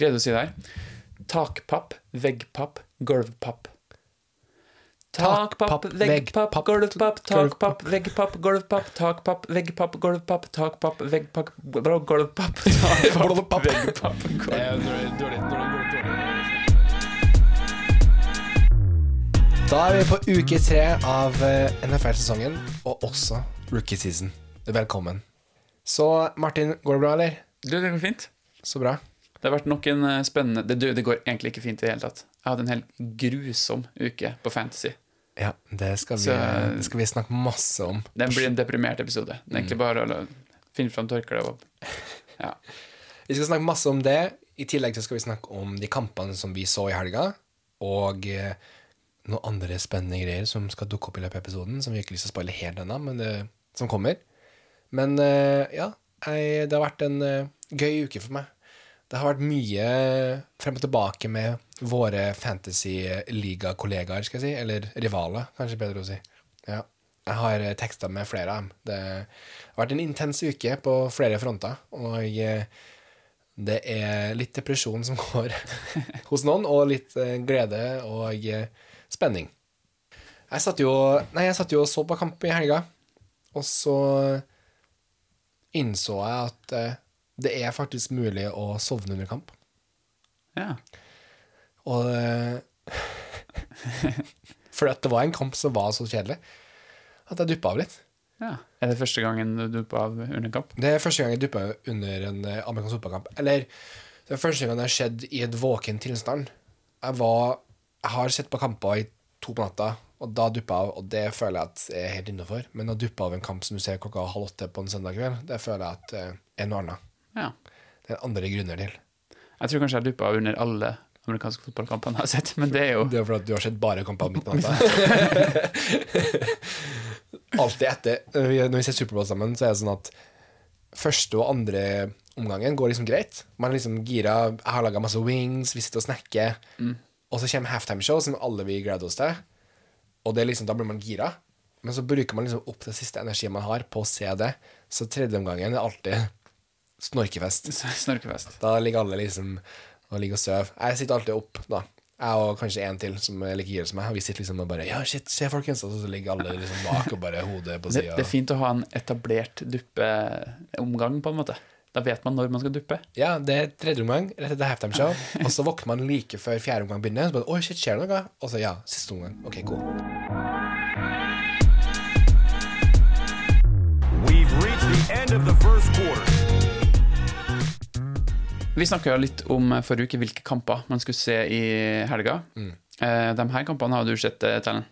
Greide å si det her. Takpapp, veggpapp, gulvpapp. Takpapp, veggpapp, gulvpapp, takpapp, veggpapp, gulvpapp, takpapp, veggpapp, gulvpapp, takpapp, veggpapp, gulvpapp, takpapp, veggpapp. Da er vi på uke tre av eh, NFL-sesongen, og også rookie season. Velkommen. Så Martin, går det bra, eller? Du, det går fint. Så bra. Det har vært nok en eh, spennende det, det går egentlig ikke fint i det hele tatt. Jeg hadde en helt grusom uke på Fantasy. Ja, det skal vi, Så- det skal vi snakke masse om. Den blir en deprimert episode. Det er egentlig bare å finne fram tørkleet og Ja. Vi skal snakke masse om det. I tillegg så skal vi snakke om de kampene som vi så i helga, og eh, noen andre spennende greier som skal dukke opp i løpet av episoden, som vi ikke har lyst til å spoile helt ennå, men det, som kommer. Men eh, ja, jeg, det har vært en gøy uke for meg. Det har vært mye frem og tilbake med våre fantasy-liga-kollegaer, skal jeg si. Eller rivaler, kanskje bedre å si. Ja. Jeg har teksta med flere av dem. Det har vært en intens uke på flere fronter, og eh, det er litt depresjon som går hos noen, og litt eh, glede og eh, spenning. Jeg satt jo Nei, jeg satt jo og så på kamp i helga, og så innså jeg at eh, det er faktisk mulig å sovne under kamp. ja. Og eh, For at det var en kamp som var så kjedelig at jeg duppa av litt. ja. Er det første gangen du duppa av under kamp? Det er første gang jeg duppa under en eh, amerikansk fotballkamp. Eller det er første gang det har skjedd i et våken tilstand. Jeg var Jeg har sett på kamper i to på natta, og da duppa jeg av, og det føler jeg at jeg er helt innafor. Men å duppe av en kamp som du ser klokka halv åtte på en søndag kveld, det føler jeg at eh, er noe annet. Ja. Det er andre grunner til. Jeg tror kanskje jeg duppa under alle amerikanske fotballkampene jeg har sett, men det er jo Det er fordi du har sett bare kamper midt på natta. Alltid etter Når vi ser Superbowl sammen, så er det sånn at første og andre omgangen går liksom greit. Man er liksom gira. Jeg har laga masse wings, vi sitter og snakker. Og så kommer halftimeshow, som alle vi gleder oss til. Og det er liksom, da blir man gira. Men så bruker man liksom opp det siste energien man har, på å se det. Så tredje omgangen er alltid snorkefest. snorkefest. Da ligger alle liksom og ligger og sover. Jeg sitter alltid opp, da. Jeg og kanskje en til som er like gira som meg. Og vi sitter liksom og bare Ja, shit, se, folkens. Og så ligger alle liksom bak og bare hodet på Det, det er fint å ha en etablert duppeomgang, på en måte. Da vet man når man skal duppe. Ja, det er tredje omgang, rett etter halftime-show. Og så våkner man like før fjerde omgang begynner. Så bare, Oi, shit, skjer det noe? Og så ja, siste omgang. Ok, cool. We've reached the end of the first quarter. Vi snakka litt om eh, forrige uke hvilke kamper man skulle se i helga. Eh, de her kampene har du sett, eh, Tellen.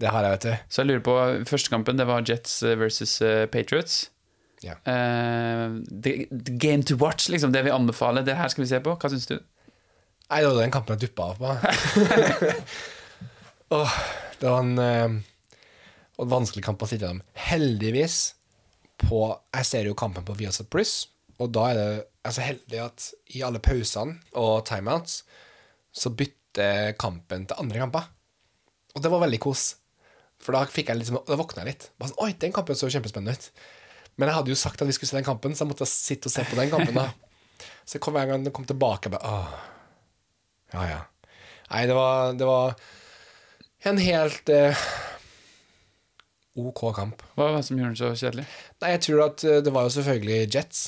Det har jeg, vet du. Så jeg lurer på, første kampen det var Jets versus Patriots. Ja. Eh, the, the game to watch, liksom. Det vi anbefaler. Det her skal vi se på. Hva syns du? Nei, det var den kampen jeg duppa av på. oh, det var en, eh, en vanskelig kamp å sitte gjennom. Heldigvis på Jeg ser jo kampen på Viasat Pluss, og da er det er så heldig at i alle pausene og timeouts så bytter kampen til andre kamper. Og det var veldig kos. For da fikk jeg liksom, da våkna jeg litt. Bare sånn, Oi, den kampen så kjempespennende ut. Men jeg hadde jo sagt at vi skulle se den kampen, så jeg måtte sitte og se på den kampen. da. Så jeg kom, hver gang den kom tilbake, jeg bare åh, ja, ja. Nei, det var, det var en helt eh, OK kamp. Hva var det som gjorde den så kjedelig? Nei, jeg tror at eh, det var jo selvfølgelig Jets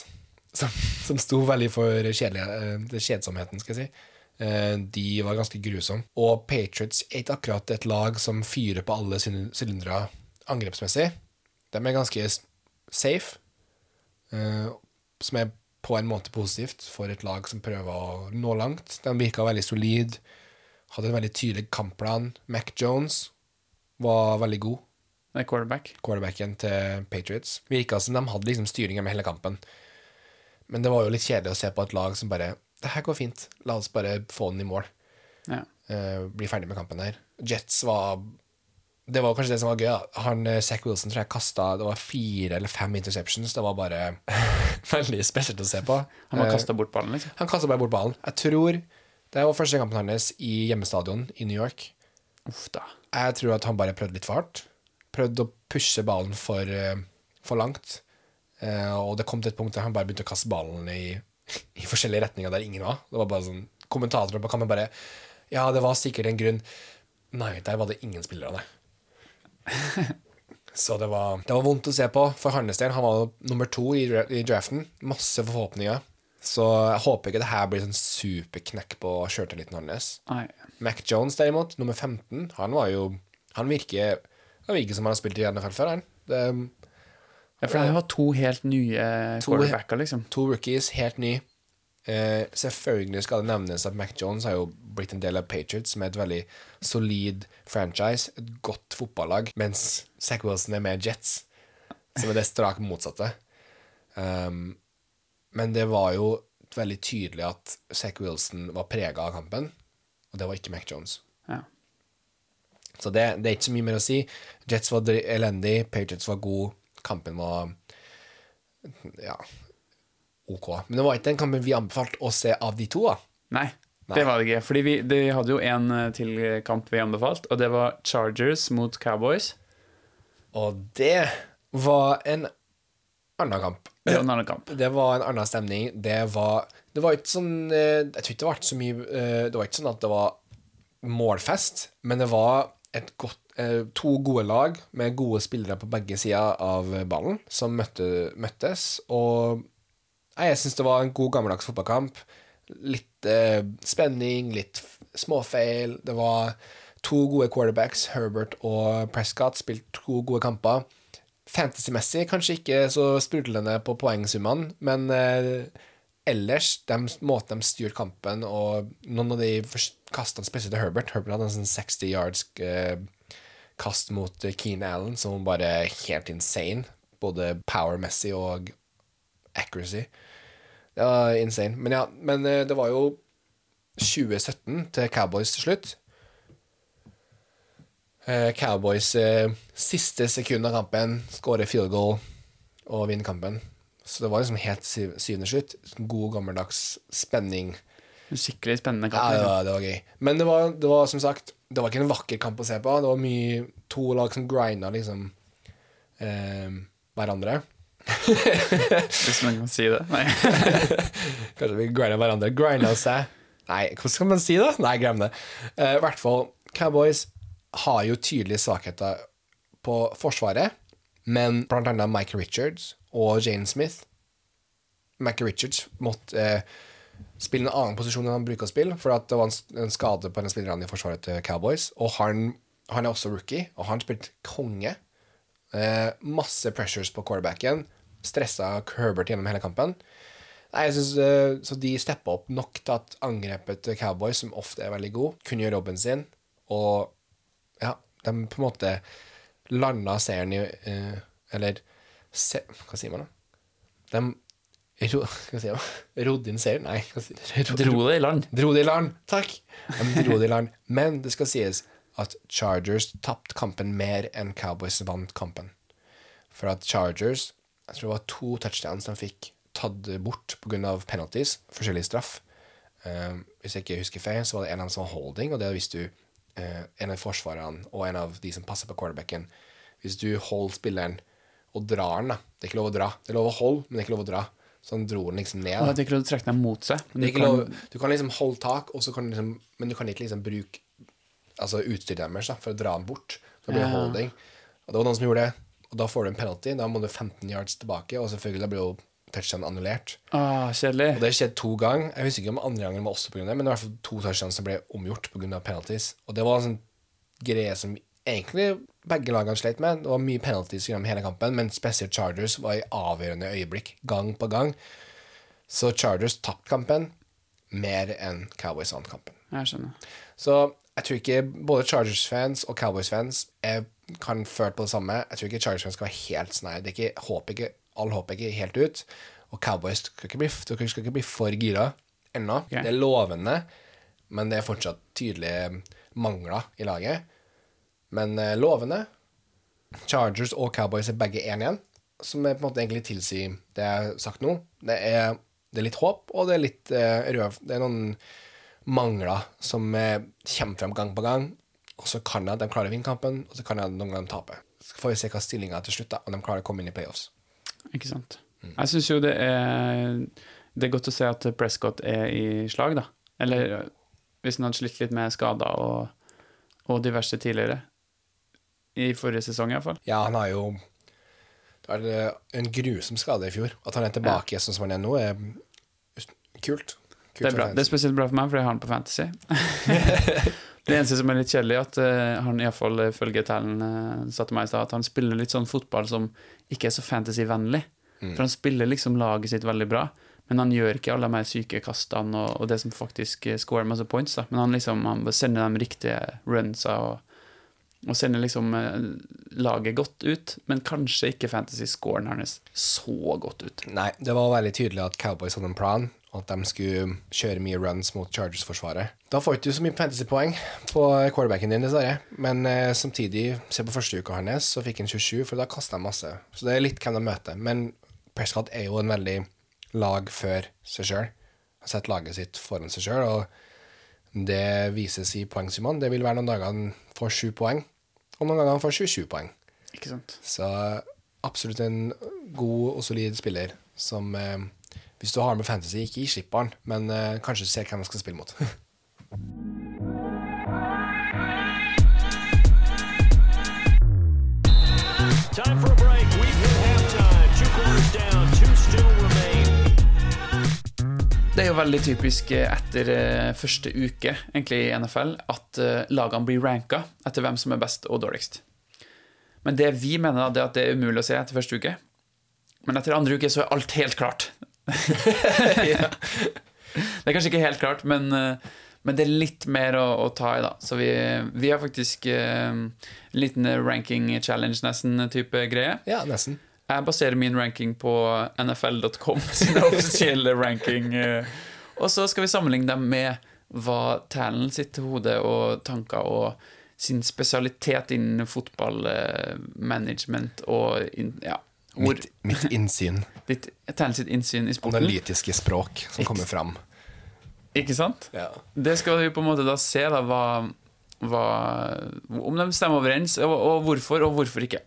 som, som sto veldig for eh, kjedsomheten, skal jeg si. Eh, De var ganske grusomme. Og Patriots er ikke akkurat et lag som fyrer på alle syl- sylindere angrepsmessig. De er ganske safe, eh, som er på en måte positivt for et lag som prøver å nå langt. De virka veldig solid, hadde en veldig tydelig kampplan. Mac Jones var veldig god er quarterback. quarterbacken til Patriots. Virka som de hadde liksom styringa med hele kampen. Men det var jo litt kjedelig å se på et lag som bare Det her går fint, la oss bare få den i mål. Ja. Uh, bli ferdig med kampen her. Jets var Det var kanskje det som var gøy. da. Han, eh, Zack Wilson tror jeg kasta Det var fire eller fem interceptions. Det var bare veldig spesielt å se på. Han bare Eh, kasta bort ballen, liksom. han kasta bare bort ballen. Jeg tror det var første kampen hans i hjemmestadion i New York. Uff da. Jeg tror at han bare prøvde litt for hardt. Prøvde å pushe ballen for, for langt. Eh, og det kom til et punkt der han bare begynte å kaste ballen i, i forskjellige retninger der ingen var. Det var bare sånn Kommentatorer på kampen bare Ja, det var sikkert en grunn. Nei, der var det ingen spillere, nei. Så det var, det var vondt å se på for hans del. Han var nummer to i, i draften. Masse forhåpninger. Så jeg håper ikke det her blir sånn superknekk på sjøltilliten hans. Mac Jones, derimot, nummer 15, han var jo Han virker Han virker som han har spilt i NFL før, han. Det, Ja, for det var to helt nye To- quarterbacker, liksom. to rookies, helt ny. Uh, selvfølgelig skal det nevnes at Mac Jones har jo blitt en del av Patriots, som er et veldig solid franchise, et godt fotballag, mens Zack Wilson er med Jets, som er det strakt motsatte. Um, men det var jo veldig tydelig at Zack Wilson var prega av kampen, og det var ikke Mac Jones. Ja. Så det, det er ikke så mye mer å si. Jets var elendig, Patriots var god, kampen var ja, ok. Men det var ikke den kampen vi anbefalte å se av de to. da. Nei, det var det ikke. Fordi vi de hadde jo en eh, til kamp vi anbefalt, og det var Chargers mot Cowboys. Og det var en annen kamp. Det var en annen kamp. Det var en annen stemning. Det var Det var ikke sånn eh, Jeg tror ikke det var så mye eh, Det var ikke sånn at det var målfest, men det var et godt, to gode lag med gode spillere på begge sider av ballen som møtte, møttes. Og jeg syns det var en god, gammeldags fotballkamp. Litt eh, spenning, litt småfeil. Det var to gode quarterbacks, Herbert og Prescott, spilte to gode kamper. Fantasy-messig kanskje ikke så sprudlende på poengsummene, men eh, ellers, de, måten de styrte kampen, og noen av de kastene spesielt til Herbert Herbert hadde en sånn 60 yards eh, kast mot Keane Keen Allen som var bare helt insane. Både power-messig og accuracy. Det var insane. Men ja, men eh, det var jo 2017 til Cowboys til slutt. Eh, Cowboys eh, siste sekund av kampen skårer field goal og vinner kampen. Så det var liksom helt syvende slutt. God, gammeldags spenning. Skikkelig spennende kamp. Ja, ja, det var gøy. Men det var, det var som sagt Det var ikke en vakker kamp å se på. Det var mye to lag som grinda liksom eh, hverandre. Hvis man kan si det. Nei. Kanskje vi grinda hverandre. Grinda seg Nei, hvordan skal man si, det? Nei, glem det. Eh, I hvert fall, Cowboys har jo tydelige svakheter på forsvaret, men blant annet Mike Richards og Jane Smith Mike Richards måtte eh, spille en annen posisjon enn han bruker å spille, for det var en, skade på en av spillerne i forsvaret til Cowboys. Og han, han er også rookie, og han spilte konge. Eh, masse pressures på quarterbacken. Stressa Herbert gjennom hele kampen. Nei, jeg synes, eh, Så de steppa opp nok til at angrepet til Cowboys, som ofte er veldig god, kunne gjøre jobben sin. Og ja, de på en måte landa seieren i eh, Eller se, Hva sier man, da? De ro, sier? Rodde inn serien? Nei. Si, ro. Dro det i land. Dro det i land. Takk! De dro det i land. Men det skal sies at Chargers tapte kampen mer enn Cowboys vant kampen. For at Chargers Jeg tror det var to touchdowns de fikk tatt bort pga. penalties, forskjellig straff. Eh, hvis jeg ikke husker feil, så var det en av dem som var holding, og det er hvis du uh, En av forsvarerne og en av de som passer på quarterbacken Hvis du holder spilleren og drar den, da Det er ikke lov å dra. Det er lov å holde, men det er ikke lov å dra. Så han dro den liksom ned. Og det de ikke lov å trekke dem mot seg. Er du kan- lov, du kan liksom holde tak, og så kan du liksom, men du kan ikke liksom bruke altså utstyret deres for å dra den bort. Så blir det Ja. holding. Og det var noen som gjorde det, og da får du en penalty. Da må du 15 yards tilbake, og selvfølgelig blir jo touchdown annullert. Ah, kjedelig. Og det skjedde to ganger. Jeg husker ikke om andre gangen var også av det, men det var i hvert fall to touchdowns som ble omgjort pga. penalties. Og det var en sånn greie som egentlig begge lagene slet med. Det var mye penalties gjennom hele kampen, men spesielt Chargers var i avgjørende øyeblikk, gang på gang. Så Chargers tapte kampen mer enn Cowboys vant kampen. Jeg skjønner. Så jeg tror ikke både Chargers-fans og Cowboys-fans kan føle på det samme. Jeg tror ikke Chargers-fans skal være helt sånn her. Det er ikke, helt ut. Og Cowboys skal ikke bli, skal ikke bli for gira ennå. Det er lovende, men det er fortsatt tydelige mangler i laget. Men eh, lovende. Chargers og Cowboys er begge 1-1, som er på en måte egentlig tilsier det jeg har sagt nå. Det er, det er litt håp, og det er litt eh, røv. Det er noen mangler som eh, kommer frem gang på gang. Og så kan jeg at de klarer å vinne kampen, og så kan jeg at noen ganger de taper. Så får vi se hva stillinga er til slutt, da, om de klarer å komme inn i playoffs. Ikke sant. Mm. Jeg syns jo det er Det er godt å se at Prescott er i slag, da. Eller eh, hvis han hadde slitt litt med skader og, og diverse tidligere. I forrige sesong, iallfall. Ja, han har jo Det var eh, en grusom skade i fjor. At han er tilbake sånn som han er nå, er kult. kult Det er bra. Det er spesielt bra for meg, for jeg har han på Fantasy. det eneste som er litt kjedelig, at uh, han iallfall ifølge tallene uh, satte meg i stad, at han spiller litt sånn fotball som ikke er så fantasy-vennlig. Mm. For han spiller liksom laget sitt veldig bra, men han gjør ikke alle de syke kastene og, og det som faktisk scorer masse points. da. Men han liksom han sender de riktige runsa og, og sender liksom uh, laget godt ut, men kanskje ikke fantasy-scoren hans så godt ut. Nei, det var veldig tydelig at Cowboys hadde en plan, og at de skulle kjøre mye runs mot Chargers-forsvaret. Da får ikke du så mye fantasy-poeng på quarterbacken din, dessverre. Men eh, samtidig, se på første uka hans, så fikk han 27, for da kasta han masse. Så det er litt hvem de møter. Men Prescott er jo en veldig lag før seg sjøl. Har sett laget sitt foran seg sjøl, og det vises i poengsummene. Det vil være noen dager han får 7 poeng, og noen ganger han får 27 poeng. Ikke sant? Så absolutt en god og solid spiller som eh, Hvis du har med fantasy, ikke gi slipp på han, men eh, kanskje se hvem han skal spille mot. Time for Det er jo veldig typisk eh, etter eh, første uke egentlig i NFL at eh, lagene blir ranka etter hvem som er best og dårligst. Men det vi mener, er at det er umulig å se etter første uke. Men etter andre uke så er alt helt klart. Det er kanskje ikke helt klart, men, men det er litt mer å, å ta i, da. Så vi, vi har faktisk en liten ranking challenge, nesten, type greie. ja, nesten. Jeg baserer min ranking på nfl.com sin offisielle ranking. eh, Og så skal vi sammenligne dem med hva Talen sitt hode og tanker og sin spesialitet innen fotballmanagement og in, ja, hvor Mitt, mitt innsyn. ditt Talen sitt innsyn i sporten. Analytiske språk som kommer fram. Ikke sant? Ja. Det skal vi på en måte da se, da, hva, hva, om de stemmer overens, og, og hvorfor, og hvorfor ikke.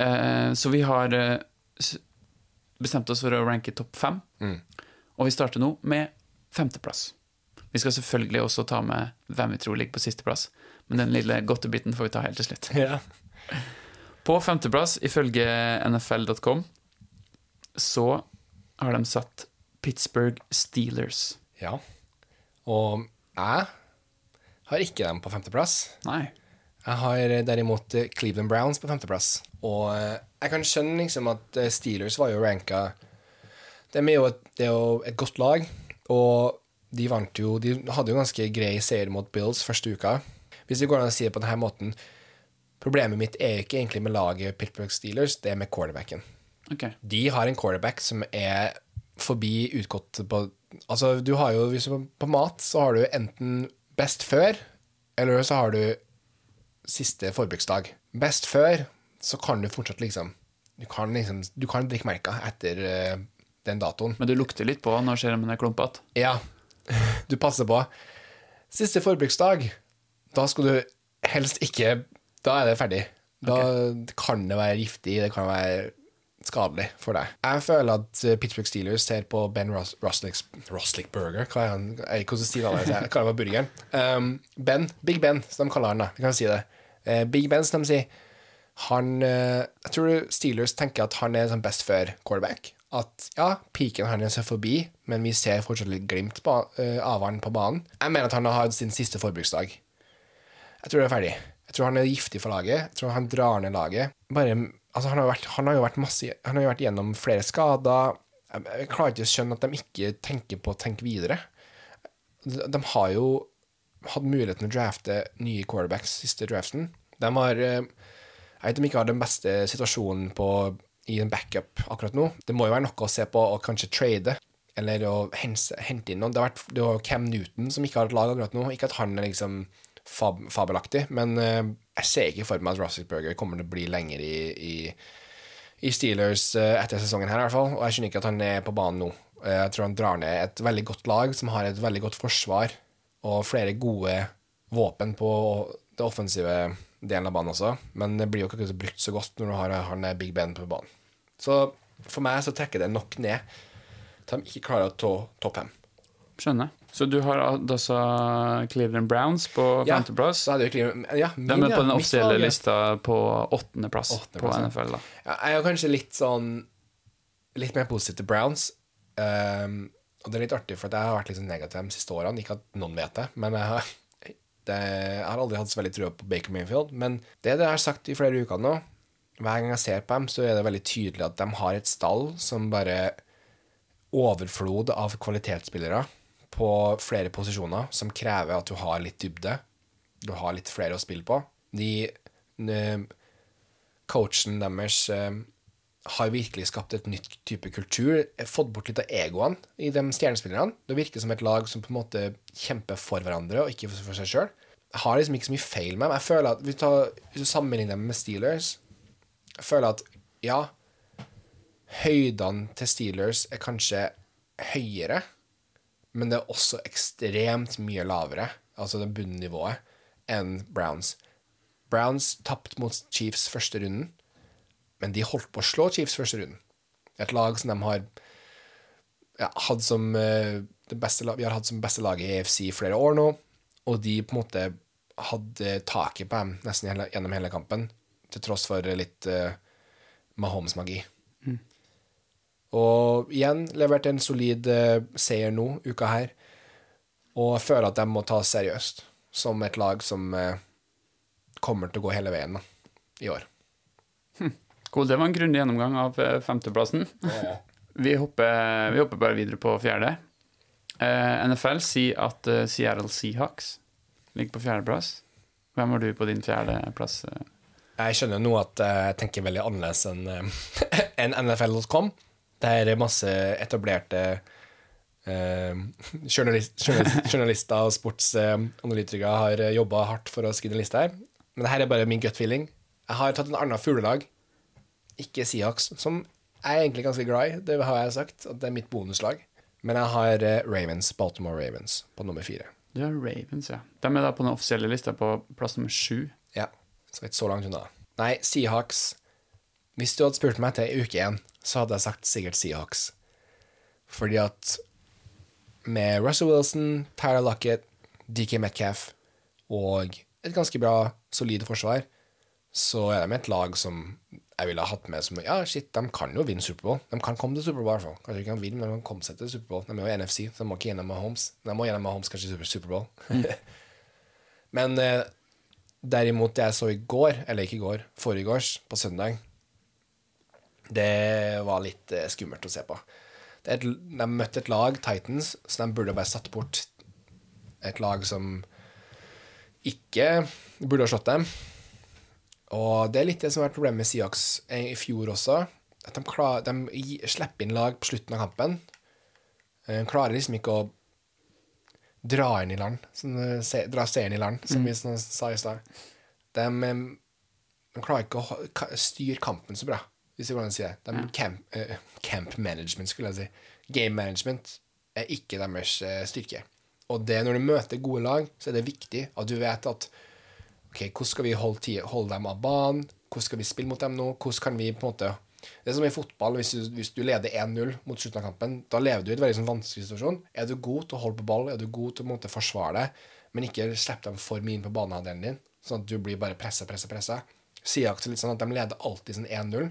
Eh, så vi har eh, bestemt oss for å ranke topp fem, og vi starter nå med femteplass. Vi skal selvfølgelig også ta med hvem vi tror ligger på sisteplass, men den lille godtebiten får vi ta helt til slutt. Ja. På femteplass, ifølge nfl.com, så har de satt Pittsburgh Steelers. ja. Og jeg har ikke dem på femteplass. Nei. Jeg har derimot eh, Cleveland Browns på femteplass. Og eh, jeg kan skjønne liksom at eh, Steelers var jo ranka De er jo et, det er jo et godt lag, og de vant jo De hadde jo ganske grei seier mot Bills første uka. Hvis det går an å si det på denne måten Problemet mitt er jo ikke egentlig med laget Pittsburgh Steelers, det er med quarterbacken. Okay. De har en quarterback som er forbi utgått på Altså, du har jo hvis du, På mat så har du enten best før, eller så har du siste forbruksdag. Best før, så kan du fortsatt liksom Du kan liksom Du kan drikke merka etter uh, den datoen. Men du lukter litt på når ser om den er klumpete. Ja, du passer på. Siste forbruksdag, da skal du helst ikke Da er det ferdig. Da kan det være giftig, det kan være skadelig for deg. Jeg føler at eh, Pittsburgh Steelers ser på Ben Ros Roslicks Roslick Burger Hva er han? Jeg hvordan sier han det. Jeg kaller ham burgeren. Um, ben. Big Ben, som de kaller han. da. Vi kan si det. Uh, Big Ben, som de sier. Han uh, Jeg tror Steelers tenker at han er sånn best før quarterback. At ja, peaken hans er forbi, men vi ser fortsatt litt glimt på, uh, av han på banen. Jeg mener at han har hatt sin siste forbruksdag. Jeg tror det er ferdig. Jeg tror han er giftig for laget. Jeg tror han drar ned laget. Bare, altså han, har vært, han har jo vært masse Han har jo vært gjennom flere skader. Jeg, klarer ikke å skjønne at de ikke tenker på å tenke videre. De, de har jo hatt muligheten å drafte nye quarterbacks siste draften. De har eh, Jeg vet de ikke har den beste situasjonen på, i en backup akkurat nå. Det må jo være noe å se på å kanskje trade, eller å hente, hente inn noen. Det har vært det var Cam Newton som ikke har et lag akkurat nå. Ikke at han er liksom fab, fabelaktig, men eh, jeg ser ikke for meg at Roethlisberger kommer til å bli lenger i, i, i Steelers eh, etter sesongen her, i hvert fall. Og jeg skjønner ikke at han er på banen nå. Eh, Jeg tror han drar ned et veldig godt lag som har et veldig godt forsvar og flere gode våpen på det offensive delen av banen også, men det blir jo ikke brukt så godt når du har han Big Ben på banen. Så for meg så trekker det nok ned. til de ikke klarer å ta topp fem. Skjønner. Så du har altså Cleveland Browns på femteplass. Ja, ja, min, De er på den offisielle lista på åttendeplass på NFL. da Ja, jeg er kanskje litt sånn Litt mer positiv til Browns. Um, og det er litt artig, for jeg har vært litt sånn negativ de siste årene. Ikke at noen vet det, men jeg har, det, jeg har aldri hatt så veldig trua på Baker Mayfield. Men det det jeg har sagt i flere uker nå. Hver gang jeg ser på dem, så er det veldig tydelig at de har et stall som bare overflod av kvalitetsspillere på flere posisjoner, som krever at du har litt dybde. Du har litt flere å spille på. De Coachen deres eh, har virkelig skapt et nytt type kultur. Fått bort litt av egoene i de stjernespillerne. Det virker som et lag som på en måte kjemper for hverandre og ikke for seg sjøl. Jeg har liksom ikke så mye feil med dem. Jeg føler at hvis du sammenligner dem med Steelers Jeg føler at ja, høydene til Steelers er kanskje høyere, men det er også ekstremt mye lavere, altså det bunnivået, enn Browns. Browns tapte mot Chiefs første runden, men de holdt på å slå Chiefs første runden. Et lag som de har ja, hatt som eh, det beste, Vi har hatt som beste lag i AFC i flere år nå, og de på en måte hadde taket på dem nesten gjennom hele kampen, til tross for litt uh, Mahomes-magi. Og igjen leverte en solid eh, seier nå, uka her, og jeg føler at de må tas seriøst, som et lag som eh, kommer til å gå hele veien da, i år. Cool, det var en grundig gjennomgang av eh, femteplassen. Vi hopper, vi hopper bare videre på fjerde. NFL sier at Seattle Seahawks ligger på fjerdeplass. Hvem har du på din fjerdeplass? Jeg skjønner nå at jeg tenker veldig annerledes enn en NFL.com. Det er masse etablerte eh, journalist, journalist, journalister og sportsanalytikere har jobba hardt for å skrive en liste her. Men dette er bare min gut feeling. Jeg har tatt en annen fuglelag, ikke Seahawks, som jeg er egentlig ganske glad i. Det har jeg sagt, at det er mitt bonuslag. Men jeg har eh, Ravens, Baltimore Ravens, på nummer fire. Du har Ravens, ja. De er da på den offisielle lista på plass nummer sju. Ja, så ikke så langt unna. Nei, Seahawks Hvis du hadde spurt meg til uke én, så hadde jeg sagt sikkert Seahawks. Fordi at med Russell Wilson, Tyler Lockett, DK Metcalf og et ganske bra, solid forsvar, så er de et lag som jeg ville ha hatt med som Ja, shit, de kan jo vinne Superbowl. De kan komme til Superbowl, i hvert fall. Kanskje de kan vinne, men de kan komme seg til Superbowl. De er jo i NFC, så de må ikke gjennom Mahomes. De må gjennom Mahomes kanskje Superbowl. Mm. Men eh, Derimot det jeg så i går, eller ikke i går, forrige gårs, på søndag, det var litt eh, skummelt å se på. Det et, de møtte et lag, Titans, så de burde bare satt bort et lag som ikke burde ha slått dem. Og det er litt det som har vært problemet med Seahawks eh, i fjor også. At de, klar, de slipper inn lag på slutten av kampen. Eh, De klarer liksom ikke å dra inn i land, sånn, eh, se, dra serien i land, som vi sånn, sa i stad. De, eh, de klarer ikke å styre kampen så bra, hvis jeg kan si det. De, camp, uh, camp management, skulle jeg si. Game management er ikke deres eh, styrke. Og det når du møter gode lag, så er det viktig at du vet at ok, hvordan skal vi holde, holde dem av banen? Hvordan skal vi spille mot dem nå? Hvordan kan vi på en måte Det er som i fotball, hvis du, hvis du leder 1-0 mot slutten av kampen, da lever du i en veldig sånn vanskelig situasjon. Er du god til å holde på ball, er du god til å måte, forsvare deg, men ikke slipp dem for mye inn på banehalvdelen din, sånn at du blir bare pressa, pressa, pressa. sier er litt sånn at de leder alltid sånn 1-0,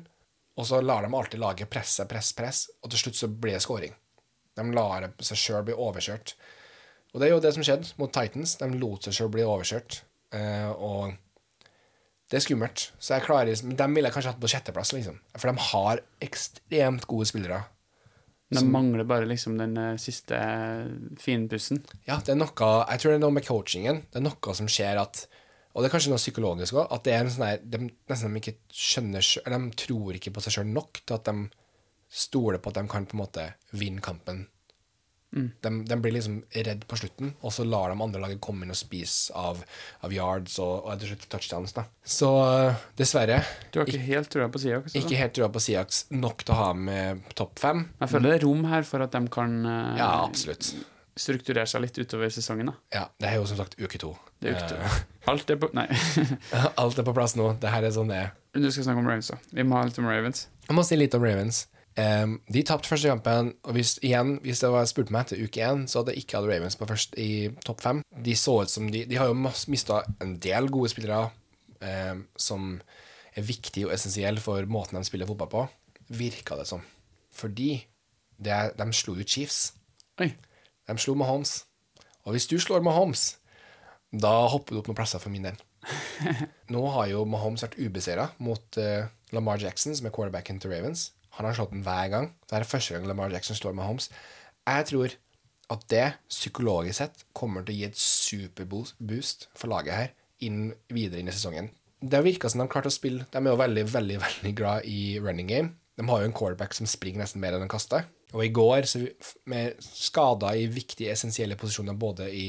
og så lar de alltid laget presse, press, press, og til slutt så blir det scoring. De lar seg sjøl bli overkjørt. Og det er jo det som skjedde mot Titans. De lot seg sjøl bli overkjørt. Eh, og det er skummelt. Så jeg klarer Men dem ville jeg kanskje hatt på sjetteplass, liksom. For de har ekstremt gode spillere. De mangler bare liksom den eh, siste finpussen. Ja, det er noe Jeg tror det er noe med coachingen. Det er noe som skjer at Og det er kanskje noe psykologisk òg. At det er en sånn der de, Nesten de ikke skjønner Eller de tror ikke på seg sjøl nok til at de stoler på at de kan på en måte vinne kampen. De, de blir liksom redd på slutten, og så lar de andre laget komme inn og spise av, av yards og, og etter slutt touchdowns. da. Så øh, dessverre Du har ikke helt trua på Siaks? ikke helt trua på Siaks nok til å ha med topp fem. Jeg føler det er rom her for at de kan eh, Ja, absolutt. Strukturere seg litt utover sesongen. da. Ja, Det er jo som sagt uke to. Det er uke to. Eh, Alt er på Nei. alt er på plass nå. Det her er sånn det er. Du skal snakke om Ravens, da. Vi må ha litt om Ravens. Jeg må si litt om Ravens. Um, de tapte første kampen, og hvis, igjen, hvis det var spurt meg etter uke én, så hadde jeg ikke hatt Ravens på først i topp fem. De så ut som de De har jo mista en del gode spillere um, som er viktige og essensielle for måten de spiller fotball på, virka det som. Fordi det, de slo ut Chiefs. Oi. De slo Mahomes. Og hvis du slår Mahomes, da hopper du opp noen plasser for min del. Nå har jo Mahomes vært ubeseira mot uh, Lamar Jackson, som er quarterbacken til Ravens. Han har slått den hver gang. Det er første gang Lamar Jackson slår Mahomes. Jeg tror at det, psykologisk sett, kommer til å gi et superboost for laget her inn, videre inn i sesongen. Det virka som de klarte å spille De er jo veldig, veldig, veldig glad i running game. De har jo en quarterback som springer nesten mer enn han kaster. Og i går, så med skader i viktige, essensielle posisjoner, både i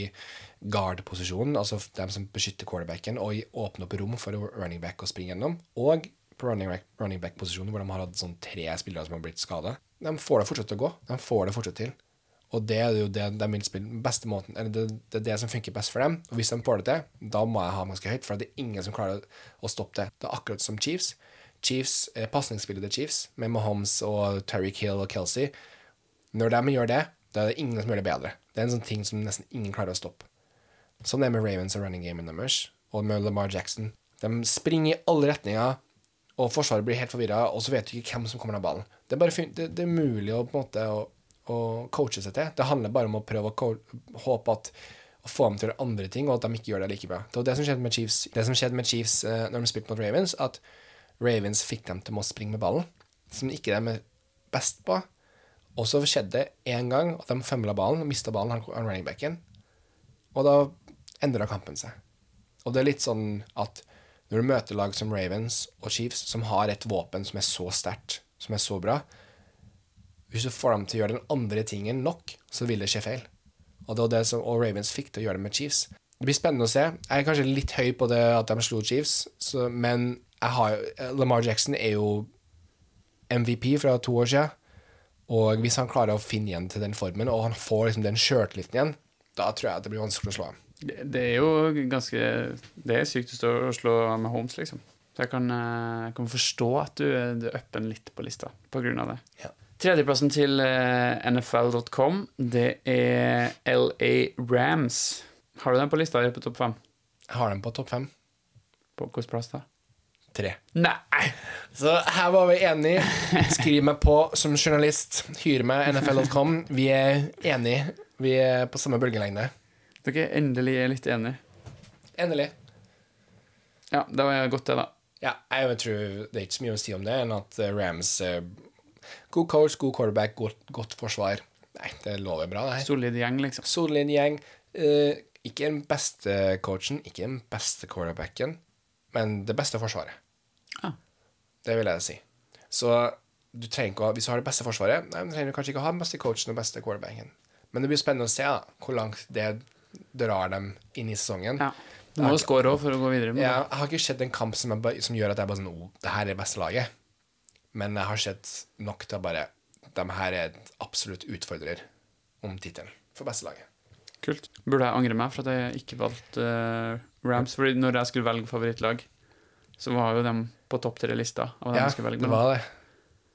guard-posisjonen, altså dem som beskytter quarterbacken, og i åpne opp rom for running back å springe gjennom, og på running back- running back-posisjonen, hvor de har hatt sånn tre spillere som har blitt skada. De får det fortsatt til å gå. De får det fortsatt til. Og det er jo det de vil spille beste måten Eller det, det er det som funker best for dem. Og hvis de får det til, da må jeg ha dem ganske høyt, for det er ingen som klarer å stoppe det. Det er akkurat som Chiefs. Chiefs, eh, Pasningsspillet til Chiefs, med Mahomes og Terry Kill og Kelsey, når de gjør det, da er det ingen som gjør det bedre. Det er en sånn ting som nesten ingen klarer å stoppe. Sånn er det med Ravens og running gamen deres, og med Lamar Jackson. De springer i alle retninger, og forsvaret blir helt forvirra, og så vet du ikke hvem som kommer av ballen. Det er, bare, det, det er mulig å, måte, å, å coache seg til. Det handler bare om å prøve å håpe at å få dem til å gjøre andre ting, og at de ikke gjør det like bra. Det var det som skjedde med Chiefs, det som skjedde med Chiefs uh, når de spilte mot Ravens, at Ravens fikk dem til å springe med ballen, som ikke de er best på. Og så skjedde det én gang at de fømla ballen og mista ballen, han han running backen. Og da endra kampen seg. Og det er litt sånn at når du møter lag som Ravens og Chiefs, som har et våpen som er så sterkt, som er så bra Hvis du får dem til å gjøre den andre tingen nok, så vil det skje feil. Og det det som og Ravens fikk til å gjøre det med Chiefs. Det blir spennende å se. Jeg er kanskje litt høy på det at de slo Chiefs, så, men har, Lamar Jackson er jo MVP fra to år siden. Og hvis han klarer å finne igjen til den formen, og han får liksom den sjøltilliten igjen, da tror jeg det blir vanskelig å slå ham. Det, er jo ganske Det er sykt å stå og slå med Holmes, liksom. Så jeg kan, eh, jeg kan forstå at du, du upper den litt på lista på grunn av det. Ja. Tredjeplassen til eh, NFL.com, det er LA Rams. Har du den på lista på topp fem? Jeg har den på topp fem. På hvilken plass da? Tre. Nei! Så her var vi enige. Skriv meg på som journalist. Hyr meg NFL.com. Vi er enige. Vi er på samme bølgelengde. Dere endelig er litt enige. Endelig. Ja, det var godt, det, da. Ja, jeg tror det er ikke så mye å si om det enn at eh, Rams eh, God coach, god quarterback, godt, godt forsvar. Nei, det lover bra, det her. Solid gjeng, liksom. Solid gjeng. Eh, ikke den beste coachen, ikke den beste quarterbacken, men det beste forsvaret. Ah. Det vil jeg si. Så du trenger ikke å hvis du har det beste forsvaret, nei, du trenger kanskje ikke å ha den beste coachen og beste quarterbacken. Men det blir spennende å se da, hvor langt det drar dem inn i sesongen. Ja. Du må jo score òg for å gå videre. Med Ja, jeg har ikke sett en kamp som, jeg, som gjør at jeg bare sånn oh, det her er beste laget. Men jeg har sett nok til å bare De her er et absolutt utfordrer om tittelen for beste laget. Kult. Burde jeg angre meg for at jeg ikke valgte uh, Rams? Fordi når jeg skulle velge favorittlag, så var jo dem på topp tre-lista. av dem Ja, jeg skulle velge det mellom. var det.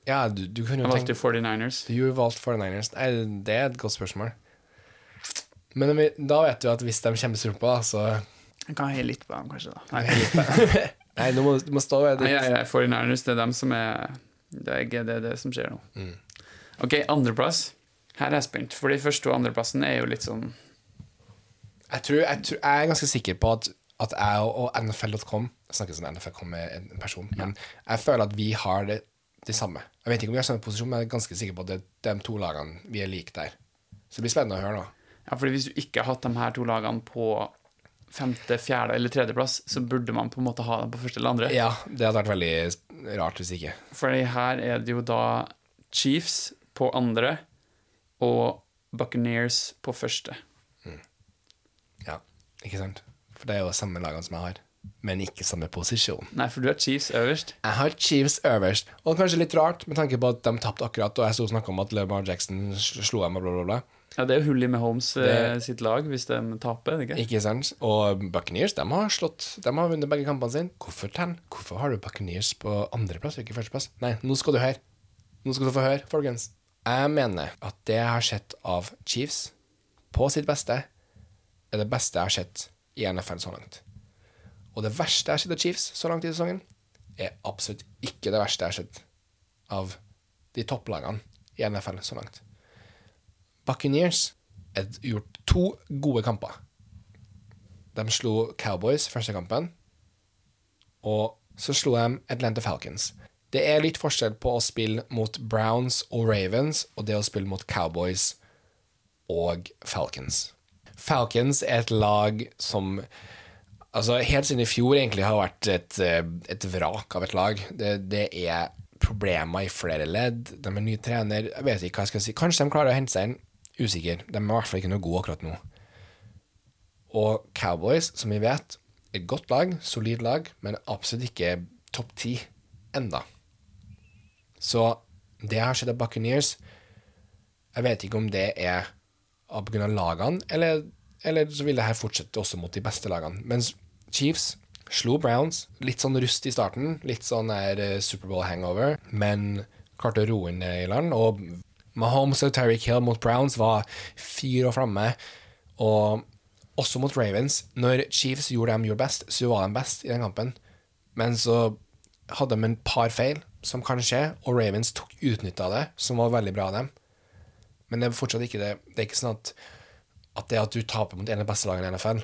Ja, du, du kunne Jeg jo valgte tenkt 49ers. Du har valgt 49ers. Nei, det er et godt spørsmål. Men vi, da vet du at hvis de kommer til da, så Jeg kan heie litt på dem, kanskje. da Nei, Nei, nå må du må stå ved nei, ditt. nei, nei 49ers, det er dem som er Det er det, er det som skjer nå. Mm. Ok, andreplass. Her er jeg spent, for de første og andreplassen er jo litt sånn Jeg, tror, jeg, tror, jeg er ganske sikker på at, at jeg og, og NFL.com Jeg snakker som NFL.com med en person, men jeg føler at vi har det, det samme. Jeg vet ikke om vi har samme posisjon, men jeg er ganske sikker på at det er de to lagene vi er like der. Så det blir spennende å høre nå. Ja, fordi hvis du ikke har hatt de her to lagene på femte, fjerde eller tredjeplass, så burde man på en måte ha dem på første eller andre. Ja, det hadde vært veldig rart hvis ikke. Fordi her er det jo da Chiefs på andre og Buccaneers på første. Ja, ikke sant? For det er jo samme lagene som jeg har, men ikke samme posisjon. Nei, for du har Chiefs øverst. Jeg har Chiefs øverst, og kanskje litt rart med tanke på at de tapte akkurat, og jeg sto og snakka om at Lamar Jackson slo dem og bla, bla, bla. Ja, det er jo hull i med Holmes eh, Det- sitt lag hvis de taper, er ikke? Ikke sant? Og Buccaneers de har slått De har vunnet begge kampene sine. Hvorfor, ten? Hvorfor har du Buccaneers på andreplass ikke førsteplass? Nei, nå skal du høre. Nå skal du få høre, folkens. Jeg mener at det jeg har sett av Chiefs på sitt beste, er det beste jeg har sett i NFL så langt. Og det verste jeg har sett av Chiefs så langt i sesongen, er absolutt ikke det verste jeg har sett av de topplagene i NFL så langt. Buccaneers har gjort to gode kamper. De slo Cowboys første kampen, og så slo de Atlanta Falcons. Det er litt forskjell på å spille mot Browns og Ravens og det å spille mot Cowboys og Falcons. Falcons er et lag som altså helt siden i fjor egentlig har vært et, eh, et vrak av et lag. Det, det er problemer i flere ledd. De er ny trener. Jeg vet ikke hva jeg skal si. Kanskje de klarer å hente seg inn. Usikker. De er i hvert fall ikke noe gode akkurat nå. Og Cowboys, som vi vet, et godt lag, solid lag, men absolutt ikke topp ti enda. Så det har sett av Buccaneers Jeg vet ikke om det er pga. lagene, eller, eller så vil det her fortsette også mot de beste lagene. Mens Chiefs slo Browns. Litt sånn rust i starten, litt sånn der eh, Superbowl-hangover, men klarte å roe inn i land. Og Mahomes og Terry Kill mot Browns var fyr og flamme. Og også mot Ravens. Når Chiefs gjorde det de gjorde best, så var de best i den kampen. Men så hadde de en par feil, som kan skje, og Ravens tok utnytta det, som var veldig bra av dem. Men det er fortsatt ikke det. Det er ikke sånn at, at det at du taper mot en av de beste lagene i NFL,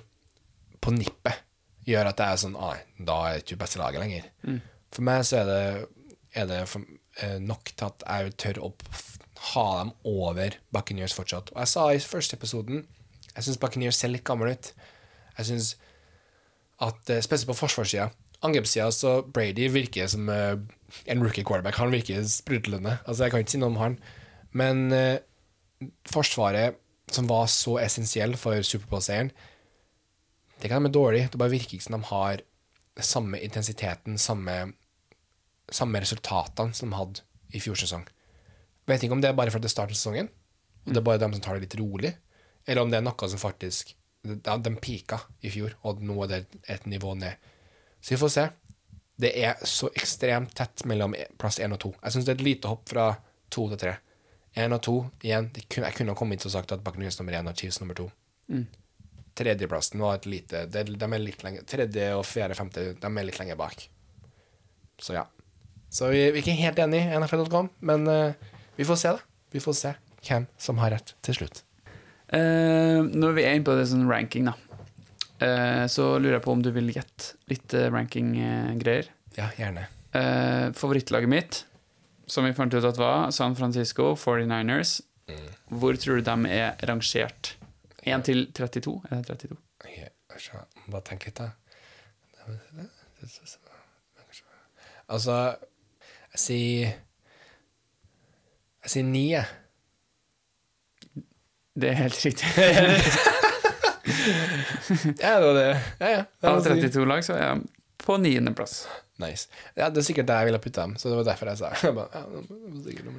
på nippet, gjør at det er sånn Nei, da er det ikke beste laget lenger. For meg så er det, er det for, eh, nok til at jeg tør å ha dem over Buccaneers fortsatt. Og jeg sa i første episoden jeg syns Buccaneers ser litt gammel ut. Jeg syns at eh, Spesielt på forsvarssida. Angrepssida så Brady virker som eh, en rookie quarterback. Han virker sprudlende. Altså, jeg kan ikke si noe om han. Men eh, Forsvaret, som var så essensiell for Superbowl-seieren, det kan være dårlig. Det bare virker ikke som de har samme intensiteten, samme, samme resultatene som de hadde i fjor sesong. Vet ikke om det er bare fordi det starter sesongen, og det er bare dem som tar det litt rolig, eller om det er noe som faktisk ja, De pika i fjor, og nå er det et nivå ned. Så vi får se. Det er så ekstremt tett mellom plass én og to. Jeg syns det er et lite hopp fra to til tre. Én og to igjen. Kunne, jeg kunne ha kommet inn og sagt at Buccaneers nummer én og Chiefs nummer to. Tredjeplassen var et lite de, De er litt lenge Tredje og fjerde, femte, de er litt lenger bak. Så ja. Så vi, vi er ikke helt enige i NFL.com, men uh, vi får se, da. Vi får se hvem som har rett til slutt. Uh, når vi er inne på det sånn ranking, da, uh, så lurer jeg på om du vil gjette litt ranking-greier. Ja, gjerne. Favorittlaget mitt, som vi fant ut at var San Francisco 49ers. Hvor tror du de er rangert? 1 til 32? Er det 32? Ok, Bare tenk litt, da. Altså, jeg sier Jeg sier ni, jeg. Det er helt riktig. Ja, det var det. Ja, ja. det var Av 32 lag så er de på niendeplass. Nice. Ja, det er sikkert der jeg ville putte dem, så det var derfor jeg sa jeg bare, ja.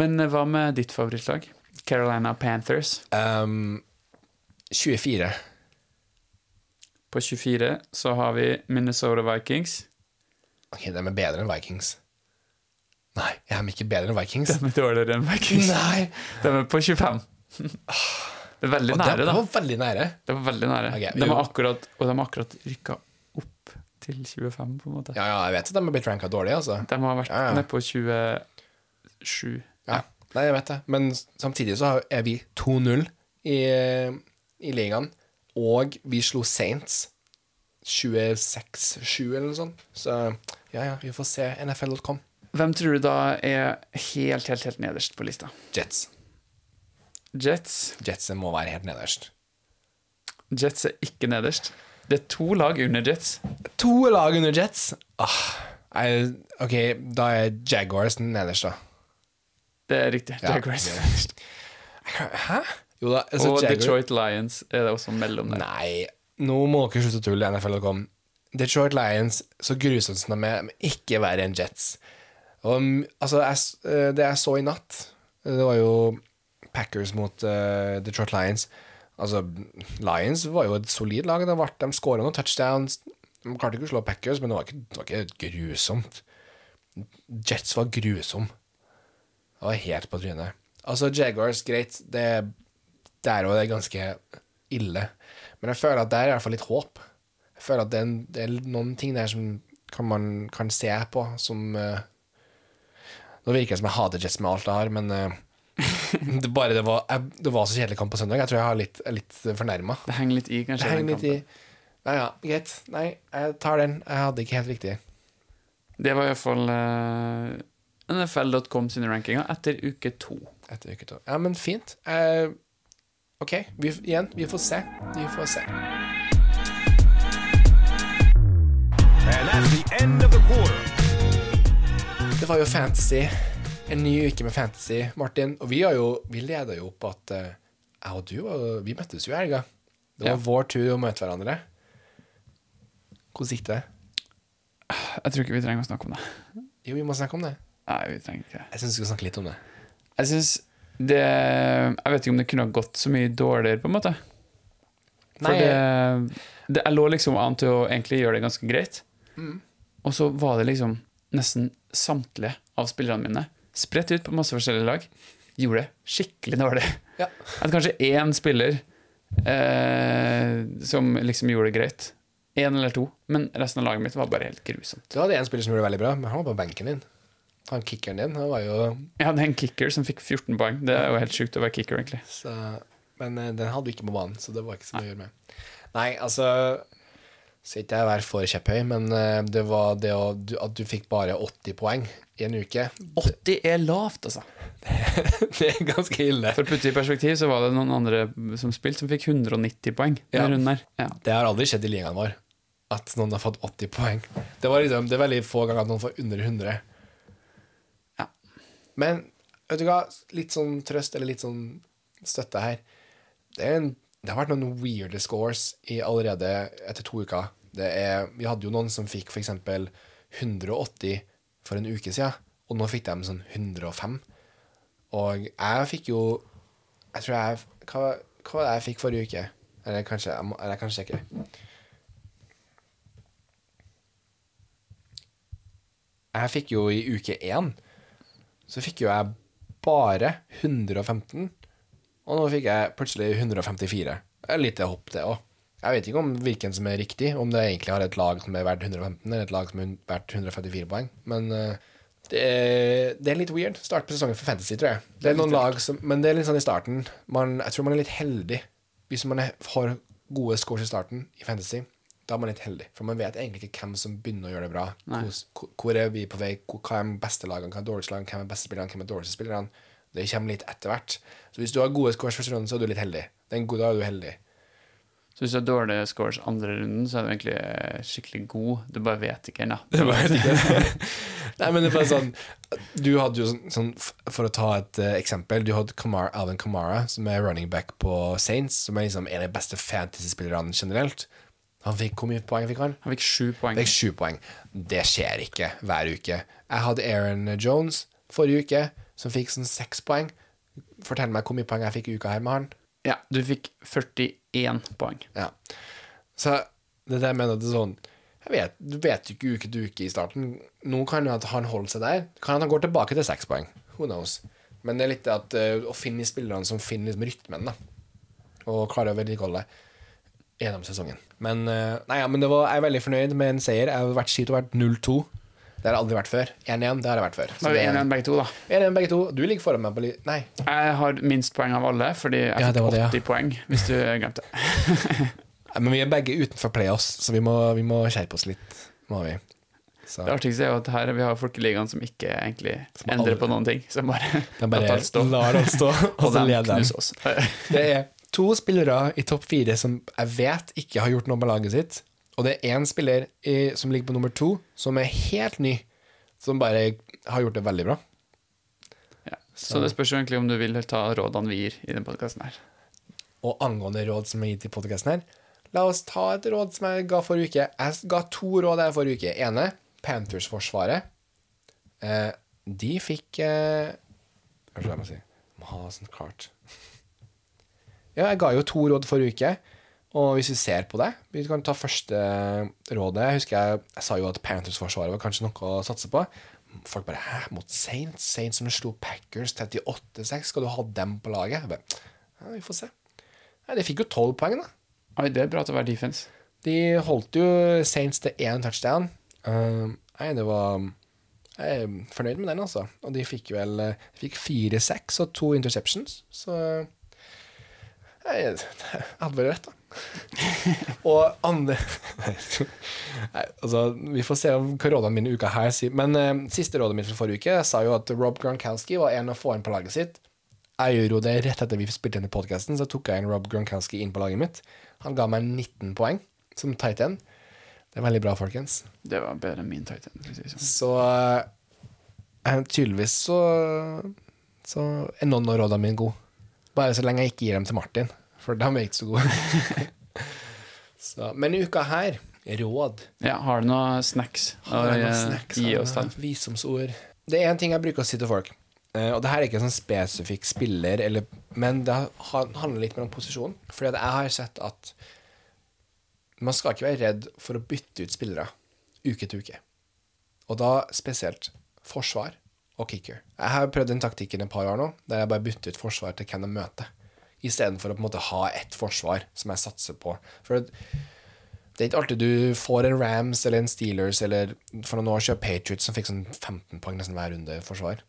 Men eh, hva med ditt favorittlag? Carolina Panthers. Um, 24. På 24 så har vi Minnesota Vikings. Ok, de er bedre enn Vikings. Nei, jeg er ikke bedre enn Vikings. De er dårligere enn Vikings. Nei! De er på 25. Det er veldig nære, det da. var veldig nære. Det var veldig nære. Okay, de har akkurat, og de har akkurat rykka opp til 25, på en måte. Ja, ja, jeg vet at de har blitt ranka dårlig, altså. De har vært Ja, ja. nede på 27. Ja. Nei, jeg vet det. Men samtidig så er vi 2-0 i, i ligaen. Og vi slo Saints 26-7 eller noe sånt. Så ja, ja, vi får se NFL.com. Hvem tror du da er helt, helt, helt nederst på lista? Jets. Jets. Jets må være helt nederst. Jets er ikke nederst. Det er to lag under Jets. To lag under Jets. Ah, jeg, ok, da er Jaguars nederst, da. Det er riktig. Ja, Jaguars. det er nederst. Hæ? Jo da, altså og Jaguar- Detroit Lions er det også mellom der. Nei, nå må dere slutte å tulle, NFL.com. Detroit Lions, så grusomt som de er, men ikke verre enn Jets. Og, mm, altså, jeg, eh, det jeg så i natt, det var jo Packers mot uh, Detroit Lions. Altså, Lions var jo et solid lag. De, ble- de skåra noen touchdowns. De klarte ikke å slå Packers, men det var ikke, det var ikke grusomt. Jets var grusom. Det var helt på trynet. Altså, Jaguars, greit, det der òg er ganske ille. Men jeg føler at det er i hvert fall litt håp. Jeg føler at det er, en, det er noen ting der som kan man kan se på som uh, Nå virker det som jeg hater Jets med alt jeg har, men eh, det, bare det var, jeg, det var så kjedelig kamp på søndag. Jeg tror jeg har litt, er litt fornærma. Det henger litt i, kanskje. Det henger litt i. Nei, ja, greit. Nei, jeg tar den. Jeg hadde ikke helt riktig. Det var iallfall uh, NFL.com sine rankinger etter uke to. Etter uke to. Ja, men fint. Uh, OK, vi, igjen, vi får se. Vi får se. And that's the end of the quarter. Det var jo fantasy. En ny uke med fantasy, Martin. Og vi, har jo, vi leda jo opp at eh, jeg og du vi møttes jo i helga. Det var Ja. vår tur å møte hverandre. Hvordan gikk det? Jeg tror ikke vi trenger å snakke om det. Jo, vi må snakke om det. Nei, vi trenger ikke. Jeg syns vi skal snakke litt om det. Jeg synes det Jeg vet ikke om det kunne ha gått så mye dårligere, på en måte. For Nei, det, det Jeg lå liksom an til å egentlig gjøre det ganske greit. Mm. Og så var det liksom nesten samtlige av spillerne mine spredt ut på masse forskjellige lag. Gjorde det skikkelig dårlig. Ja. At kanskje én spiller eh, som liksom gjorde det greit. Én eller to. Men resten av laget mitt var bare helt grusomt. Du hadde en spiller som gjorde det veldig bra, men han var på benken din. Han kickeren din, han var jo Jeg hadde en kicker som fikk 14 poeng. Det er jo helt sjukt å være kicker, egentlig. så, Men eh, den hadde du ikke på banen, så det var ikke så mye å gjøre med. Nei, altså Skal ikke jeg være for kjepphøy, men eh, det var det å, at du fikk bare 80 poeng i en uke 80 er lavt, altså. Det er ganske ille. For å putte i perspektiv, så var det noen andre som spilte, som fikk 190 poeng. Ja. Ja. Det har aldri skjedd i ligaen vår at noen har fått 80 poeng. Det, var liksom, det er veldig få ganger at noen får under 100. Ja. Men vet du hva, litt sånn trøst eller litt sånn støtte her. Det, er en, det har vært noen weirde scores i allerede etter to uker. Er, vi hadde jo noen som fikk f.eks. 180 for en uke siden, og nå fikk de sånn 105. Og jeg fikk jo Jeg tror jeg Hva, hva var det jeg fikk forrige uke? Eller kanskje jeg, må, eller jeg kan. Jeg fikk jo i uke én Så fikk jo jeg bare 115. Og nå fikk jeg plutselig 154. Et lite hopp, det òg. Jeg vet ikke om hvilken som er riktig, om det egentlig har et lag som er verdt 115, eller et lag som er verdt 154 poeng. Men uh, det, er, det er litt weird. Start på sesongen for Fantasy, tror jeg. Det er noen lag som, men det er litt sånn i starten. Man, jeg tror man er litt heldig hvis man har gode scores i starten i Fantasy. Da er man litt heldig, for man vet egentlig ikke hvem som begynner å gjøre det bra. Hvor, hvor er vi på vei, hva er de beste lagene, hva er dårligste lagene, hvem er beste spillerne, hvem er dårligste spillerne. Det kommer litt etter hvert. Så hvis du har gode scores første runden, så er du litt heldig. Den gode, da er du heldig. Så hvis du har dårlige scores andre runden, så er du egentlig eh, skikkelig god. Du bare vet ikke ennå. Nei, men det er bare sånn Du hadde jo sånn, sånn For å ta et uh, eksempel Du hadde Kamara, Alvin Kamara Som er running back på Saints Som er liksom en av de beste fantasy-spillerne generelt Han fikk, hvor mye poeng fikk han? Han fikk sju poeng. Fikk sju poeng Det skjer ikke hver uke Jeg hadde Aaron Jones forrige uke Som fikk sånn seks poeng Fortell meg hvor mye poeng jeg fikk i uka her med han Ja, du fikk 41 poeng. Ja. Så det er det jeg mener det er sånn jeg vet, Du vet jo ikke uke til uke i starten. Nå kan jo at han holder seg der. Kan at han går tilbake til seks poeng. Who knows? Men det er litt det at eh, å finne spillerne som finner liksom rytmen, da. Og klarer å vedlikeholde gjennom sesongen. Men, eh, nei, ja, men det var, jeg er veldig fornøyd med en seier. Jeg har vært skitt og vært 0-2. Det har jeg aldri vært før. 1-1, det har jeg vært før. Da er vi 1-1 begge to, da. 1-1 begge to. Du ligger foran meg på li... Nei. Jeg har minst poeng av alle, fordi jeg Ja, fikk var det, ja. 80 poeng, hvis du glemte Men vi er begge utenfor playoffs, så vi må, vi må skjerpe oss litt. Må vi. Så. Det artigste er jo at her vi har folkeligaen som ikke egentlig endrer aldri- på noen ting. Som bare De bare lar alt stå. lar alt stå, og Og så leder de. oss. Det er to spillere i topp fire som jeg vet ikke har gjort noe med laget sitt. Og det er én spiller i, som ligger på nummer to, som er helt ny, som bare har gjort det veldig bra. Ja. Så det spørs jo egentlig om du vil ta rådene vi gir i denne podkasten her. Og angående råd som er gitt i podkasten her, la oss ta et råd som jeg ga forrige uke. Jeg ga to råd her forrige uke. Ene, Panthers-forsvaret. Eh, de fikk eh, Hva skal jeg må si? Må ha sånt kart. Ja, jeg ga jo to råd forrige uke. Og hvis vi ser på det Vi kan ta første rådet. Jeg husker jeg, jeg sa jo at Panthers-forsvaret var kanskje noe å satse på. folk bare Hæ, mot Saints? Saints som slo Packers 38-6, skal du ha dem på laget? Jeg bare, ja, vi får se. Nei, de fikk jo tolv poeng, da. Oi, det er bra til å være defense. De holdt jo Saints til én touchdown. Uh, nei, det var Jeg er fornøyd med den, altså. Og de fikk vel de fikk fire seks og to interceptions, så jeg, jeg hadde vel rett, da. og andre Nei, altså, Vi får se hva rådene mine uka her sier. Men eh, siste rådet mitt fra forrige uke sa jo at Rob Gronkowski var en å få inn på laget sitt. Jeg gjorde jo det rett etter vi spilte inn i podkasten, så tok jeg inn Rob Gronkowski inn på laget mitt. Han ga meg 19 poeng som tight end. Det er veldig bra, folkens. Det var bedre enn min titan. end. si sånn. Så eh, tydeligvis så Så er noen av rådene mine gode. Bare så lenge jeg ikke gir dem til Martin, for de er ikke så gode. så, men i uka her råd. Ja, har du noen snacks Har jeg noen snacks, gi oss jeg Visdomsord. Det er en ting jeg bruker å si til folk, eh, og det her er ikke en sånn spesifikk spiller, eller, men det handler litt mer om posisjon. Fordi jeg har sett at man skal ikke være redd for å bytte ut spillere uke til uke. Og da spesielt forsvar og kicker. Jeg har prøvd den taktikken et par år nå, der jeg bare bytter ut forsvar til hvem de møter. Istedenfor å på en måte ha ett forsvar som jeg satser på. For det er ikke alltid du får en Rams eller en Steelers eller for noen år siden Patriots som fikk sånn 15 poeng nesten hver runde forsvar.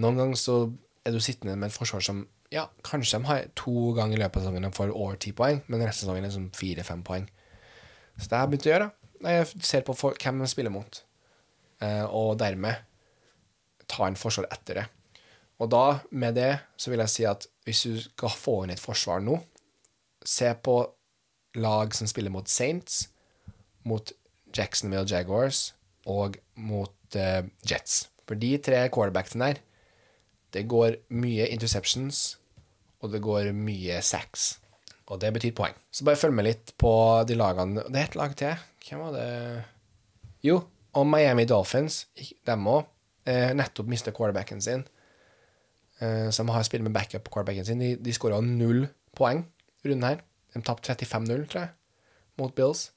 Noen ganger så er du sittende med et forsvar som ja, kanskje de har to ganger i løpet av sesongen de får over 10 poeng, men resten av sesongen er sånn 4-5 poeng. Så det har jeg begynt å gjøre. Jeg ser på hvem de spiller mot, eh, og dermed ta en forsvar etter det. Og da, med det, så vil jeg si at hvis du skal få inn et forsvar nå, se på lag som spiller mot Saints, mot Jacksonville Jaguars og mot uh, Jets. For de tre quarterbackene der, det går mye interceptions, og det går mye sacks. Og det betyr poeng. Så bare følg med litt på de lagene. Det er et lag til. Hvem var det Jo, og Miami Dolphins, dem òg, eh, nettopp mista quarterbacken sin. Eh, som har spilt med backup på quarterbacken sin. De, de skåra null poeng runden her. De tapte 35-0, tror jeg, mot Bills.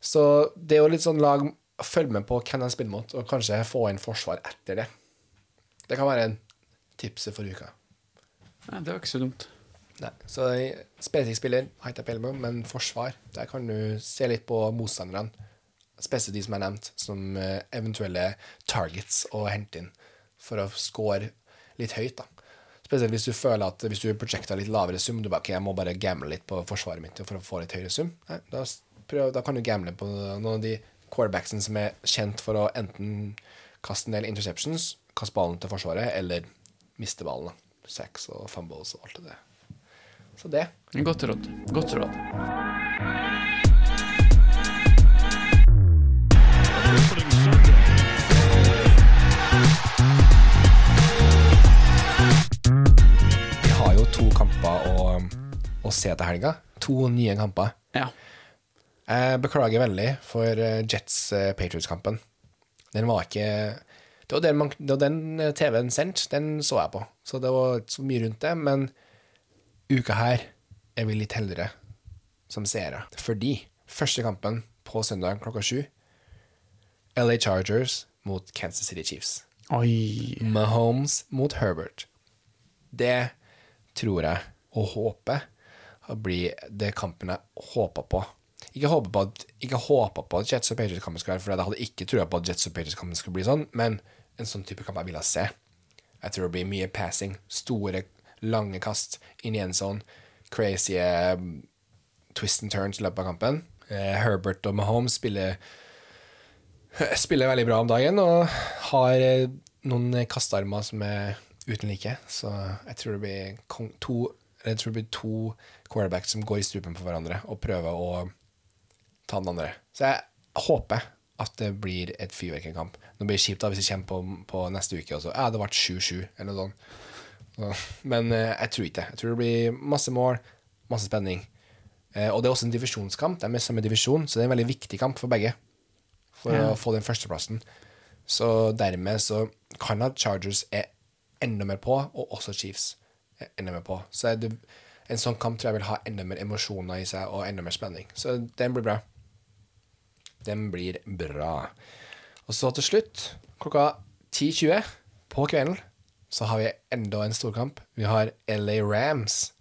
Så det er jo litt sånn lag Følg med på hvem de spiller mot, og kanskje få inn forsvar etter det. Det kan være en tipset for uka. Nei, det var ikke så dumt. Nei, så spesifikk spiller har ikke peiling på, men forsvar, der kan du se litt på motstanderne. Spesielt de som er nevnt, som eh, eventuelle targets å hente inn for å score litt høyt. da. Spesielt hvis du føler at hvis du prosjekter litt lavere sum, du bare, ok, jeg må bare gamble litt på forsvaret mitt for å få litt høyere sum. Nei, da, prøv, da kan du gamble på noen av de quarterbacksene som er kjent for å enten kaste en del interceptions, kaste ballen til forsvaret, eller miste ballen. Sacks og fumbles og alt det der. Så det. Godt råd. Godt råd. Opening to kamper å, å se til helga. To nye kamper. Ja. Jeg beklager veldig for eh, Jets-Patriots-kampen. Den var ikke Det var den, man, det var den eh, TV-en sendt, den så jeg på. Så det var ikke så mye rundt det. Men uka her er vi litt heldigere som seere. Fordi første kampen på søndag klokka sju LA Chargers mot Kansas City Chiefs. Oi. Mahomes mot Herbert. Det tror jeg og håper blir det kampen jeg håper på. Ikke håper på at, på at Jets og Patriots-kampen skulle være, for jeg hadde ikke trua på at Jets og Patriots-kampen skulle bli sånn, men en sånn type kamp jeg ville se. Jeg tror det blir mye passing, store, lange kast inn i en sånn crazy eh, twist and turns i løpet av kampen. Eh, Herbert og Mahomes spiller spiller veldig bra om dagen og har eh, noen kastearmer som er uten like. Så jeg tror det blir to, jeg tror det blir to quarterbacks som går i strupen på hverandre og prøver å ta den andre. Så jeg håper at det blir et fyrverkerikamp. Det blir kjipt da hvis det kommer på, på neste uke også. ja, det ble 7-7 eller noe sånt. Så, men eh, jeg tror ikke det. Jeg tror det blir masse mål, masse spenning. Eh, og det er også en divisjonskamp. De er samme divisjon, så det er en veldig viktig kamp for begge for Ja. å få den førsteplassen. Så dermed så kan at Chargers er enda mer på, og også Chiefs er enda mer på. Så er det, en sånn kamp tror jeg vil ha enda mer emosjoner i seg, og enda mer spenning. Så den blir bra. Den blir bra. Og så til slutt, klokka 10.20 på kvelden så har vi enda en storkamp. Vi har LA Rams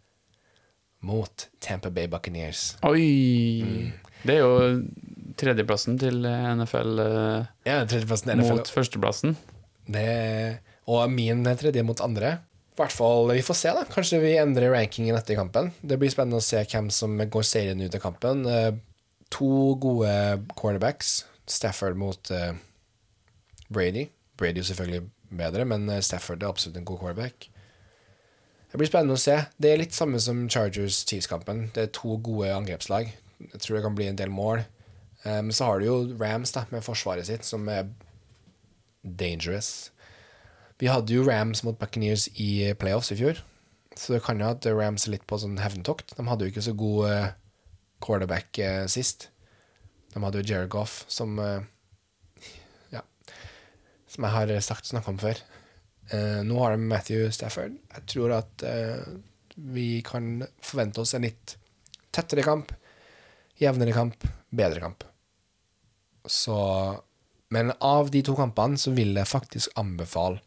mot Tampa Bay Buccaneers. Oi! Det er jo tredjeplassen til NFL eh, Ja, tredjeplassen til NFL. mot førsteplassen. Det, og min tredje mot andre. I hvert fall, Vi får se, da. Kanskje vi endrer rankingen etter kampen. Det blir spennende å se hvem som går serien ut av kampen. Eh, to gode quarterbacks. Stafford mot eh, Brady. Brady er selvfølgelig bedre, men eh, Stafford er absolutt en god quarterback. Det blir spennende å se. Det er litt samme som Chargers-Chiefs-kampen. Det er to gode angrepslag. Jeg tror det kan bli en del mål. Men så har du jo Rams da, med forsvaret sitt, som er dangerous. Vi hadde jo Rams mot Buccaneers i playoffs i fjor, så det kan jo at Rams er litt på sånn hevntokt. De hadde jo ikke så god eh, quarterback eh, sist. De hadde jo Jared Goff, som eh, Ja. Som jeg har sagt snakka om før. Eh, nå har de Matthew Stafford. Jeg tror at eh, vi kan forvente oss en litt tettere kamp, jevnere kamp, bedre kamp. Så Men av de to kampene så vil jeg faktisk anbefale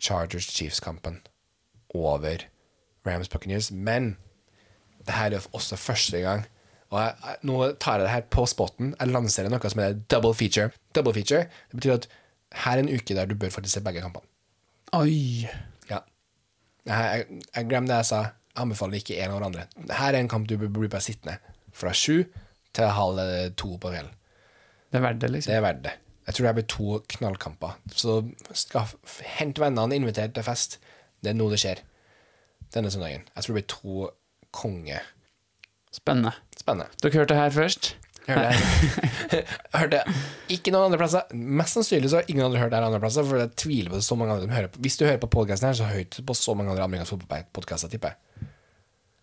Chargers-Chiefs-kampen over Rams Buccaneers. Men det her er også første gang Og jeg, jeg, nå tar jeg det her på spotten. Jeg lanserer noe som heter double feature. Double feature, Det betyr at her er en uke der du bør faktisk se begge kampene. Oi! Ja. Jeg, jeg, jeg glemte det jeg sa. Jeg anbefaler ikke en av andre. Her er en kamp du bør bli bare sittende fra sju til halv to på kvelden. Det er verdt det, liksom. Det er verdt det. Jeg tror det blir to knallkamper. Så skal hent vennene, inviter til fest. Det er nå det skjer. Denne søndagen. Jeg tror det blir to konge. Spennende. Spennende. Dere hørte det her først. Hørte jeg hørte ikke noen andre plasser. Mest sannsynlig så har ingen andre hørt det her andre plasser, for jeg tviler på det så mange andre som hører på. Hvis du hører på podkasten her, så hører du på så mange andre amerikanske fotballpodkaster, tipper jeg.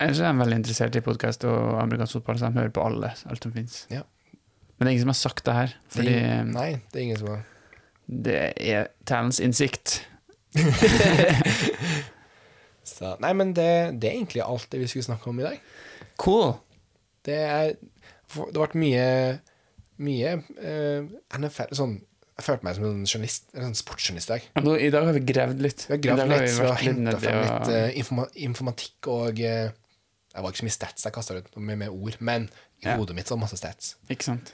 Ellers er de veldig interessert i podkast og amerikansk fotball, så de hører på alle, alt som finnes. Ja. Men det er ingen som har sagt det her, Det fordi er, nei, det er ingen som har det er talents innsikt. så, Nei, men det, det er egentlig alt det vi skulle snakke om i dag. Cool. Det er Det ble mye Mye uh, NFL sånn, Jeg følte meg som en journalist En sånn sportsjournalist i dag. Nå, I dag har vi gravd litt. Vi har gravd har litt, vi har vært litt henta frem og- litt uh, informa informatikk og eh, Det var ikke så mye stats jeg kasta ut, med, med ord, men i hodet mitt så var det masse stats. Ikke sant?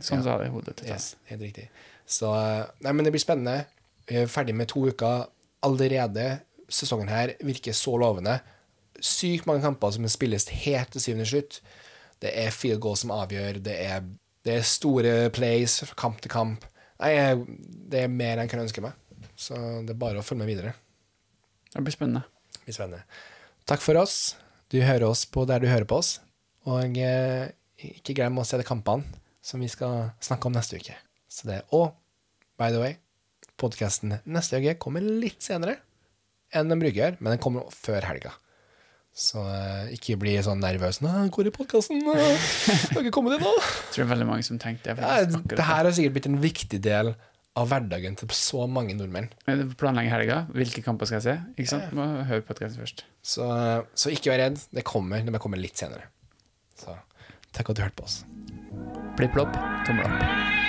Sånn sa det i hodet til Tess. Yes, helt riktig. Så eh, Nei, men det blir spennende. Er ferdig med to uker allerede. Sesongen her virker så lovende. Sykt mange kamper som spilles helt til syvende slutt. Det er field goal som avgjør. Det er, det er store plays fra kamp til kamp. Nei, det er mer enn jeg kunne ønske meg. Så det er bare å følge med videre. Det blir spennende. Det blir spennende. Takk for oss. Du hører oss på der du hører på oss. Og eh, ikke glem å se de kampene som vi skal snakke om neste uke. Så det, og by the way, podkasten neste uke kommer litt senere enn den bruker, gjøre, men den kommer før helga. Så eh, ikke bli sånn nervøs. 'Nå, Hvor er podkasten? Har ikke kommet inn nå?' Jeg tror det er veldig mange som tenkte det. Ja, det her har sikkert blitt en viktig del av hverdagen til så mange nordmenn. det. Planlegge helga. Hvilke kamper skal jeg se? Ikke sant? Må høre podkasten først. Så, så ikke vær redd. Det kommer. Det kommer litt senere. Så takk at du hørte på oss. Plipp-plopp, tommel opp.